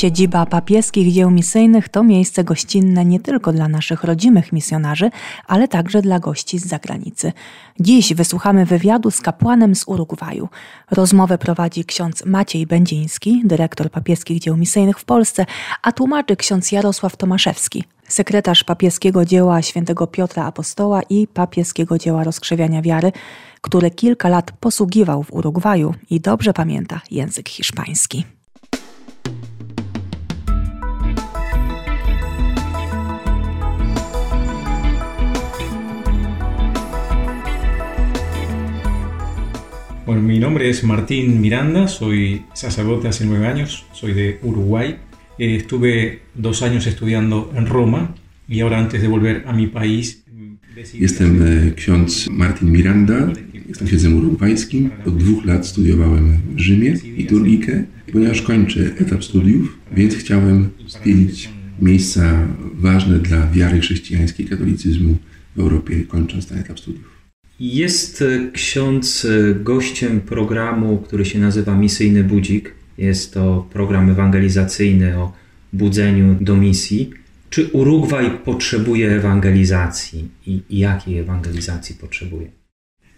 Siedziba papieskich dzieł misyjnych to miejsce gościnne nie tylko dla naszych rodzimych misjonarzy, ale także dla gości z zagranicy. Dziś wysłuchamy wywiadu z kapłanem z Urugwaju. Rozmowę prowadzi ksiądz Maciej Będziński, dyrektor papieskich dzieł misyjnych w Polsce, a tłumaczy ksiądz Jarosław Tomaszewski, sekretarz papieskiego dzieła świętego Piotra Apostoła i papieskiego dzieła rozkrzewiania wiary, który kilka lat posługiwał w Urugwaju i dobrze pamięta język hiszpański. Mi nombre es Martín Miranda, soy sacerdote hace nueve años, soy de Uruguay. Eh, estuve dos años estudiando en Roma y ahora antes de volver a mi país... Jestem ksiądz Martin Miranda, jestem księdzem urugwajskim. Od dwóch lat studiowałem w Rzymie liturgikę. Ponieważ kończę etap studiów, więc chciałem zwiedzić miejsca ważne dla wiary chrześcijańskiej, katolicyzmu w Europie, kończąc ten etap studiów. Jest e, ksiądz e, gościem programu, który się nazywa Misyjny Budzik. Jest to program ewangelizacyjny o budzeniu do misji. Czy Urugwaj potrzebuje ewangelizacji i jakiej ewangelizacji potrzebuje?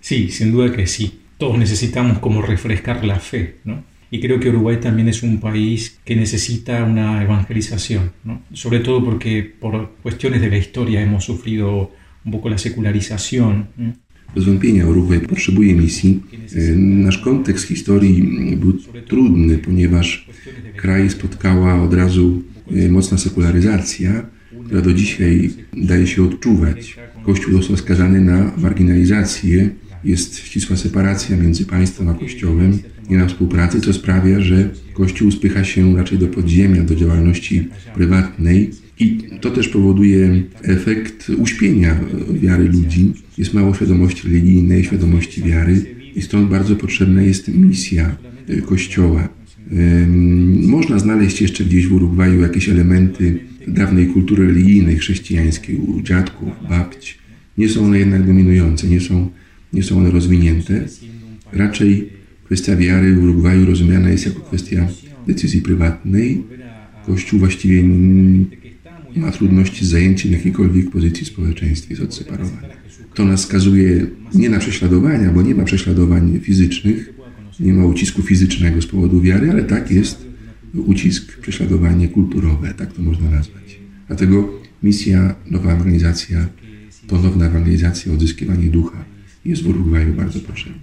Sí, sin duda que sí. Todos necesitamos como refrescar la fe, ¿no? Y creo que Uruguay también es un país que necesita una evangelización, ¿no? Sobre todo porque por cuestiones de la historia hemos sufrido un poco la secularización. ¿no? Bez wątpienia Urugwaj potrzebuje misji. E, Nasz kontekst historii był trudny, ponieważ kraj spotkała od razu e, mocna sekularyzacja, która do dzisiaj daje się odczuwać. Kościół został skazany na marginalizację, jest ścisła separacja między państwem a Kościołem, nie ma współpracy, co sprawia, że Kościół spycha się raczej do podziemia, do działalności prywatnej i to też powoduje efekt uśpienia wiary ludzi. Jest mało świadomości religijnej, świadomości wiary i stąd bardzo potrzebna jest misja e, Kościoła. Można znaleźć jeszcze gdzieś w Urugwaju jakieś elementy dawnej kultury religijnej, chrześcijańskiej, u dziadków, babci. Nie są one jednak dominujące, nie są, nie są one rozwinięte. Raczej kwestia wiary w Urugwaju rozumiana jest jako kwestia decyzji prywatnej. Kościół właściwie ma trudności z zajęciem jakiejkolwiek pozycji w społeczeństwie, jest odseparowany. To nas skazuje nie na prześladowania, bo nie ma prześladowań fizycznych, nie ma ucisku fizycznego z powodu wiary, ale tak jest ucisk, prześladowanie kulturowe, tak to można nazwać. Dlatego misja, nowa ewangelizacja, ponowna ewangelizacja, odzyskiwanie ducha jest w Urugwaju bardzo potrzebna.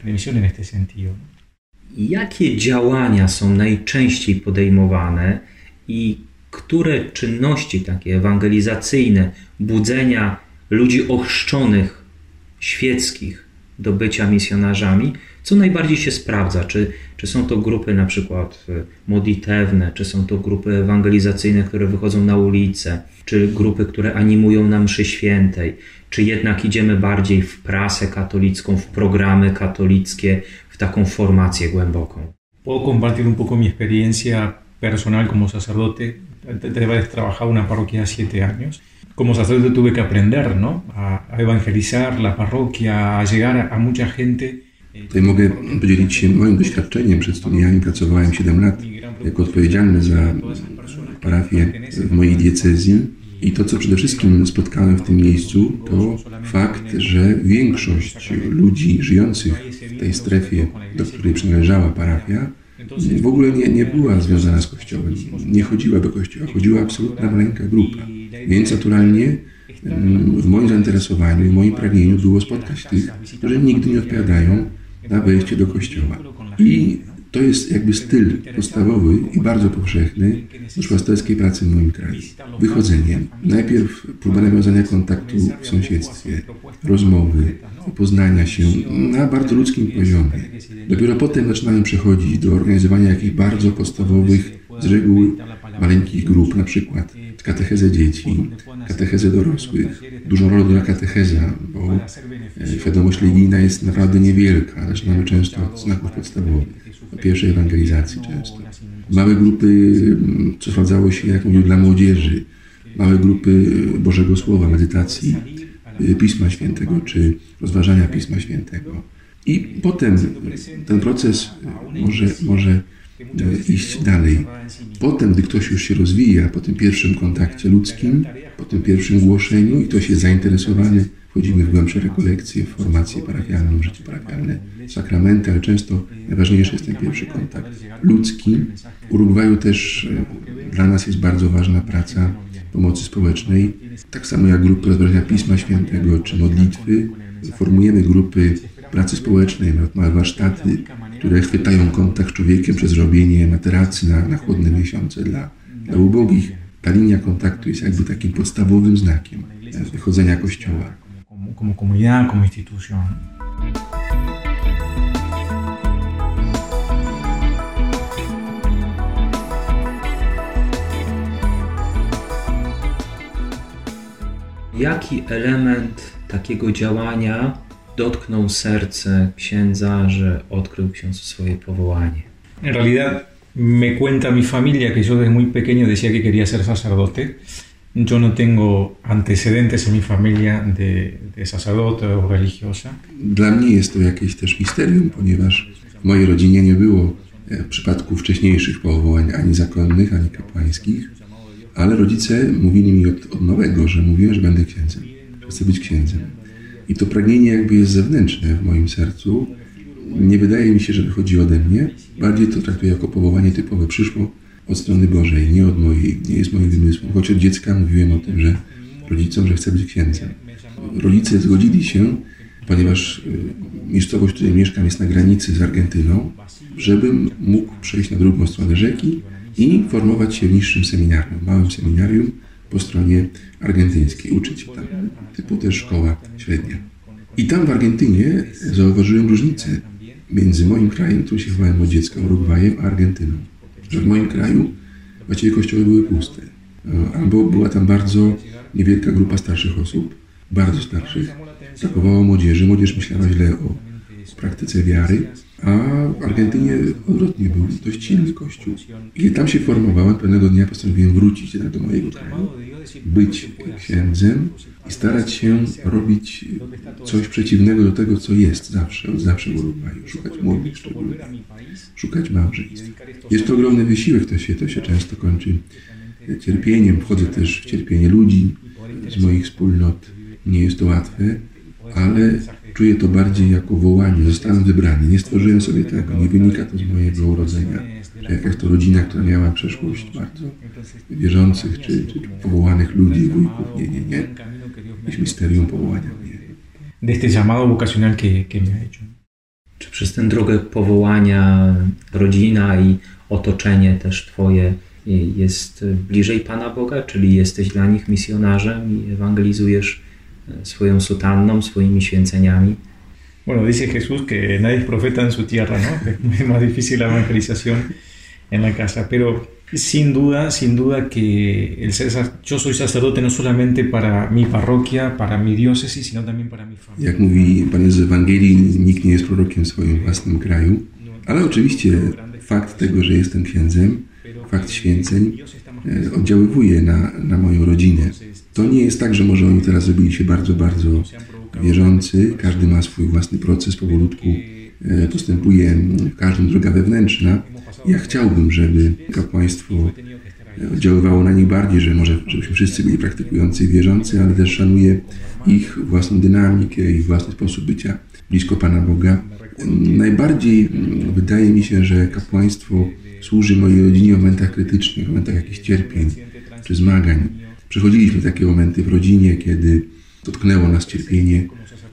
Jakie działania są najczęściej podejmowane i które czynności takie ewangelizacyjne, budzenia ludzi ochrzczonych, świeckich do bycia misjonarzami, co najbardziej się sprawdza? Czy, czy są to grupy na przykład e, modlitewne, czy są to grupy ewangelizacyjne, które wychodzą na ulicę, czy grupy, które animują na mszy świętej, czy jednak idziemy bardziej w prasę katolicką, w programy katolickie, w taką formację głęboką? Puedo compartir un poco mi experiencia personal como sacerdote. De haber trabajado una parroquia siete años. Como sacerdote tuve que aprender ¿no? a, evangelizar la parroquia, a llegar a mucha gente. Tutaj mogę podzielić się moim doświadczeniem. Przed studiami pracowałem 7 lat jako odpowiedzialny za parafię w mojej diecezji. I to, co przede wszystkim spotkałem w tym miejscu, to fakt, że większość ludzi żyjących w tej strefie, do której przynależała parafia, w ogóle nie, nie była związana z Kościołem, nie chodziła do Kościoła, chodziła absolutna maleńka grupa. Więc naturalnie mm, w moim zainteresowaniu, w moim pragnieniu było spotkać tych, którzy nigdy nie odpowiadają na wejście do Kościoła. I to jest jakby styl podstawowy i bardzo powszechny duszpasterskiej pracy w moim kraju. Wychodzenie. Najpierw próba nawiązania kontaktu w sąsiedztwie, rozmowy, poznania się na bardzo ludzkim poziomie. Dopiero potem zaczynamy przechodzić do organizowania jakichś bardzo podstawowych, z reguły maleńkich grup, na przykład katechezę dzieci, katechezę dorosłych. Dużą rolę gra katecheza, bo e, świadomość religijna jest naprawdę niewielka. Zaczynamy często od znaków podstawowych, od pierwszej ewangelizacji często. Małe grupy, co sprawdzało się, jak mówił, dla młodzieży. Małe grupy Bożego Słowa, medytacji, Pisma Świętego, czy rozważania Pisma Świętego. I potem ten proces może, może iść dalej. Potem, gdy ktoś już się rozwija, po tym pierwszym kontakcie ludzkim, po tym pierwszym głoszeniu i ktoś jest zainteresowany, wchodzimy w głębsze rekolekcje, w formację parafialną, życie parafialne, sakramenty, ale często najważniejszy jest ten pierwszy kontakt ludzki. W Urugwaju też e, dla nas jest bardzo ważna praca pomocy społecznej, tak samo jak grupy rozważania Pisma Świętego czy modlitwy. Formujemy grupy pracy społecznej, małe warsztaty, które chwytają kontakt z człowiekiem przez robienie materacy na, na chłodne miesiące dla, dla ubogich. Ta linia kontaktu jest jakby takim podstawowym znakiem wychodzenia Kościoła. Como comunidad, como institución. Jaki element takiego działania dotknął serce księdza, że odkrył ksiądz swoje powołanie? En realidad, me cuenta mi familia que yo desde muy pequeño decía que quería ser sacerdote. Yo no tengo antecedentes en mi familia de, de sacerdote o religiosa. Dla mnie jest to jakieś też misterium, ponieważ w mojej rodzinie nie było e, przypadków wcześniejszych powołań ani zakonnych, ani kapłańskich, ale rodzice mówili mi od, od małego, że mówiłem, że będę księdzem, że chcę być księdzem. I to pragnienie jakby jest zewnętrzne w moim sercu. Nie wydaje mi się, że wychodzi ode mnie. Bardziej to traktuję jako powołanie typowe. Przyszło od strony Bożej, nie od mojej, nie jest moim wymysłem. Choć od dziecka mówiłem o tym, że rodzicom, że chcę być księdzem. Rodzice zgodzili się, ponieważ y, miejscowość, w której mieszkam jest na granicy z Argentyną, żebym mógł przejść na drugą stronę rzeki i formować się w niższym seminarium, małym seminarium po stronie argentyńskiej, uczyć tam, typu też szkoła średnia. I tam w Argentynie zauważyłem różnicę między moim krajem, który się chowałem od dziecka, Urugwajem, a Argentyną. Że w moim kraju właściwie kościoły były puste. Albo była tam bardzo niewielka grupa starszych osób, bardzo starszych. Brakowało młodzieży, młodzież myślała źle o praktyce wiary, a w Argentynie odwrotnie był dość silny kościół. I tam się formowałem, pewnego dnia postanowiłem wrócić do mojego kraju, być księdzem i starać się robić coś przeciwnego do tego, co jest zawsze, od zawsze w Urugwaju. Szukać młodych szczególnie, szukać małżeństw. Jest to ogromny wysiłek, to się, to się często kończy cierpieniem. Wchodzę też w cierpienie ludzi z moich wspólnot. Nie jest to łatwe, ale czuję to bardziej jako wołanie. Zostałem wybrany. Nie stworzyłem sobie tego. Nie wynika to z mojego urodzenia. Jakaś to rodzina, która miała przeszłość bardzo wierzących czy, czy powołanych ludzi, wujków. Nie, nie, nie. Jest misterium powołania mnie. De este llamado vocacional que, que me ha hecho. Czy przez tę drogę powołania rodzina i otoczenie też Twoje jest bliżej Pana Boga, czyli jesteś dla nich misjonarzem i ewangelizujesz swoją sutanną, swoimi święceniami? Bueno, dice Jesús que nadie es profeta en su tierra, ¿no? Es más difícil la evangelización en la casa, pero sin duda, sin duda que el ser, yo soy sacerdote no solamente para mi parroquia, para mi diócesis, sino también para mi familia. Jak mówi Pan Jezus w Ewangelii, nikt nie jest prorokiem w swoim własnym kraju, ale oczywiście fakt tego, że jestem księdzem, fakt święceń oddziaływuje na, na moją rodzinę. To nie jest tak, że oni teraz zrobili się bardzo, bardzo wierzący. Każdy ma swój własny proces, powolutku postępuje w każdym droga wewnętrzna. Ja chciałbym, żeby kapłaństwo oddziaływało na nich bardziej, że może żebyśmy wszyscy byli praktykujący i wierzący, ale też szanuję ich własną dynamikę, ich własny sposób bycia blisko Pana Boga. Najbardziej wydaje mi się, że kapłaństwo służy mojej rodzinie w momentach krytycznych, w momentach jakichś cierpień czy zmagań. Przechodziliśmy takie momenty w rodzinie, kiedy dotknęło nas cierpienie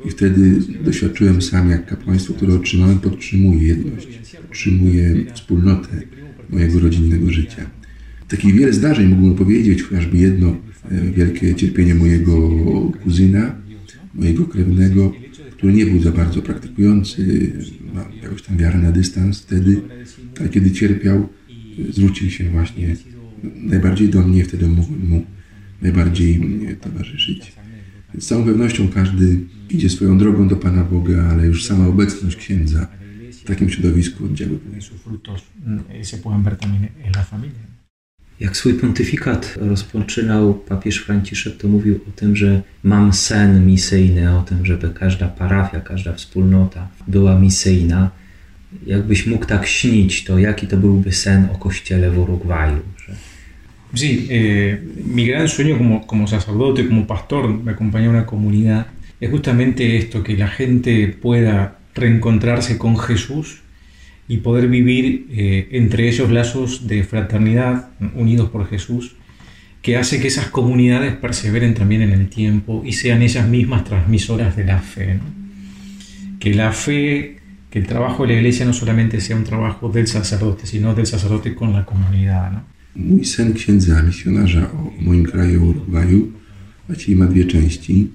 i wtedy doświadczyłem sam, jak kapłaństwo, które otrzymałem, podtrzymuje jedność, podtrzymuje wspólnotę mojego rodzinnego życia. Takich wiele zdarzeń mógłbym powiedzieć, chociażby jedno wielkie cierpienie mojego kuzyna, mojego krewnego, który nie był za bardzo praktykujący, ma jakąś tam wiarę na dystans wtedy, ale kiedy cierpiał, zwrócił się właśnie najbardziej do mnie, wtedy mógłbym mu najbardziej towarzyszyć. Z całą pewnością każdy idzie swoją drogą do Pana Boga, ale już sama obecność księdza w takim środowisku familia. Jak swój pontyfikat rozpoczynał papież Franciszek, to mówił o tym, że mam sen misyjny, o tym, żeby każda parafia, każda wspólnota była misyjna. Jakbyś mógł tak śnić, to jaki to byłby sen o kościele w Urugwaju? Że Sí, eh, mi gran sueño como, como sacerdote, como pastor, de acompañar a una comunidad, es justamente esto, que la gente pueda reencontrarse con Jesús y poder vivir eh, entre ellos lazos de fraternidad unidos por Jesús, que hace que esas comunidades perseveren también en el tiempo y sean ellas mismas transmisoras de la fe. Que la fe, que el trabajo de la iglesia no solamente sea un trabajo del sacerdote, sino del sacerdote con la comunidad. ¿no? Mój sen księdza misjonarza o moim kraju, Urugwaju, właściwie ma dwie części.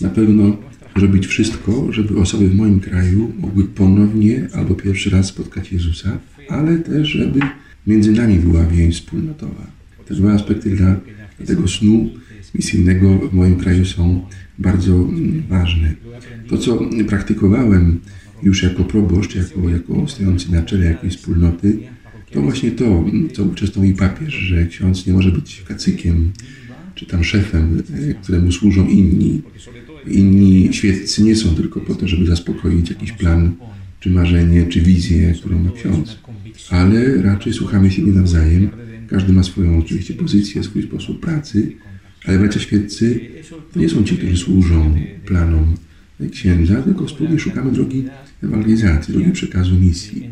Na pewno zrobić wszystko, żeby osoby w moim kraju mogły ponownie albo pierwszy raz spotkać Jezusa, ale też, żeby między nami była więź wspólnotowa. Te dwa aspekty dla tego snu misyjnego w moim kraju są bardzo mm, ważne. To, co praktykowałem już jako proboszcz, jako, jako stojący na czele jakiejś wspólnoty, to właśnie to, co mi papież, że ksiądz nie może być kacykiem, czy tam szefem, e, któremu służą inni. Inni świeccy nie są tylko po to, żeby zaspokoić jakiś plan, czy marzenie, czy wizję, którą ma ksiądz, ale raczej słuchamy siebie nawzajem. Każdy ma swoją oczywiście pozycję, swój sposób pracy, ale bracia świeccy to nie są ci, którzy służą planom księdza, tylko wspólnie szukamy drogi ewangelizacji, drogi przekazu misji.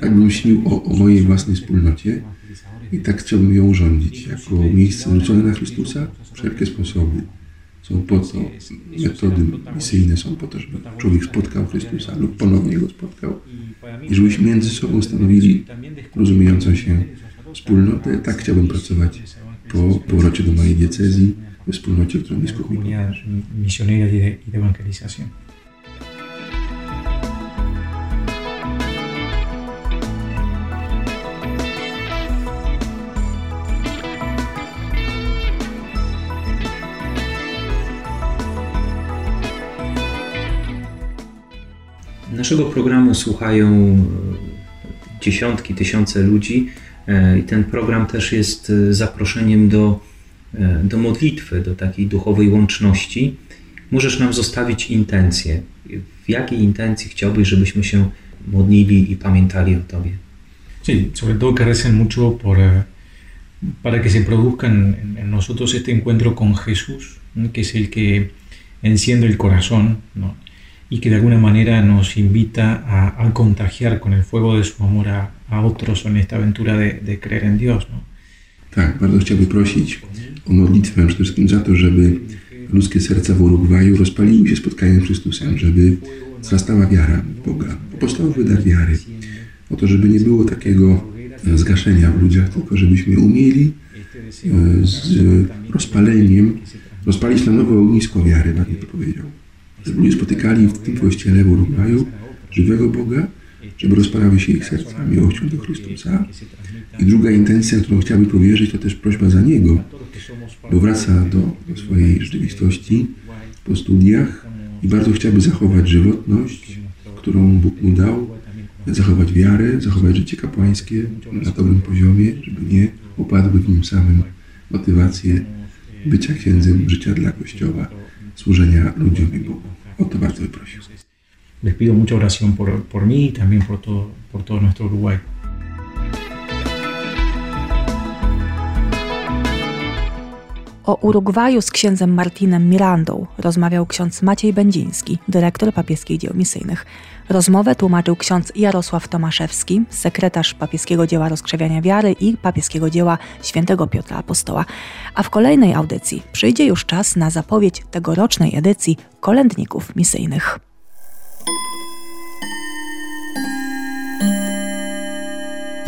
Tak bym śnił o, o mojej własnej wspólnocie i tak chciałbym ją urządzić, jako miejsce zwrócone na Chrystusa, wszelkie sposoby są po to, metody misyjne są po to, żeby człowiek spotkał Chrystusa lub ponownie go spotkał i żebyśmy między sobą stanowili rozumiejącą się wspólnotę. Tak chciałbym pracować po powrocie do mojej diecezji, wspólnocie, którą biskup mi comunidad misionera y de, y de evangelización. Naszego programu słuchają e, dziesiątki, tysiące ludzi e, i ten program też jest e, zaproszeniem do, do modlitwy, do takiej duchowej łączności. Możesz nam zostawić intencję. W jakiej intencji chciałbyś, żebyśmy się modlili i pamiętali o Tobie? Sí, sobre todo que recen mucho por, eh, para que se produzca en, en nosotros este encuentro con Jesús, ¿no? que es el que enciende el corazón ¿no? y que de alguna manera nos invita a, a contagiar con el fuego de su amor a, a otros en esta aventura de, de creer en Dios. ¿no? Tak, bardzo chciałbym prosić o modlitwę przede wszystkim za to, żeby ludzkie serca w Urugwaju rozpaliły się spotkaniem z Chrystusem, żeby wzrastała wiara Boga, podstawowy dar wiary. O to, żeby nie było takiego e, zgaszenia w ludziach, tylko żebyśmy umieli e, z rozpaleniem rozpalić na nowo ognisko wiary, tak to powiedział. Żeby ludzie spotykali w tym kościele w Urugwaju żywego Boga, żeby rozpalały się ich serca miłością do Chrystusa. I druga intencja, którą chciałbym powierzyć, to też prośba za Niego, bo wraca do, do swojej rzeczywistości po studiach i bardzo chciałby zachować żywotność, którą Bóg mu dał, zachować wiarę, zachować życie kapłańskie na dobrym poziomie, żeby nie upadły w nim samym motywacje bycia księdzem, życia dla Kościoła, służenia ludziom i Bogu. O to bardzo bym prosił. Les pido mucha oración por, por mí y también por todo, por todo nuestro Uruguay. O Urugwaju z księdzem Martinem Mirandą rozmawiał ksiądz Maciej Będziński, dyrektor papieskich dzieł misyjnych. Rozmowę tłumaczył ksiądz Jarosław Tomaszewski, sekretarz papieskiego dzieła rozkrzewiania wiary i papieskiego dzieła świętego Piotra Apostoła. A w kolejnej audycji przyjdzie już czas na zapowiedź tegorocznej edycji kolędników misyjnych.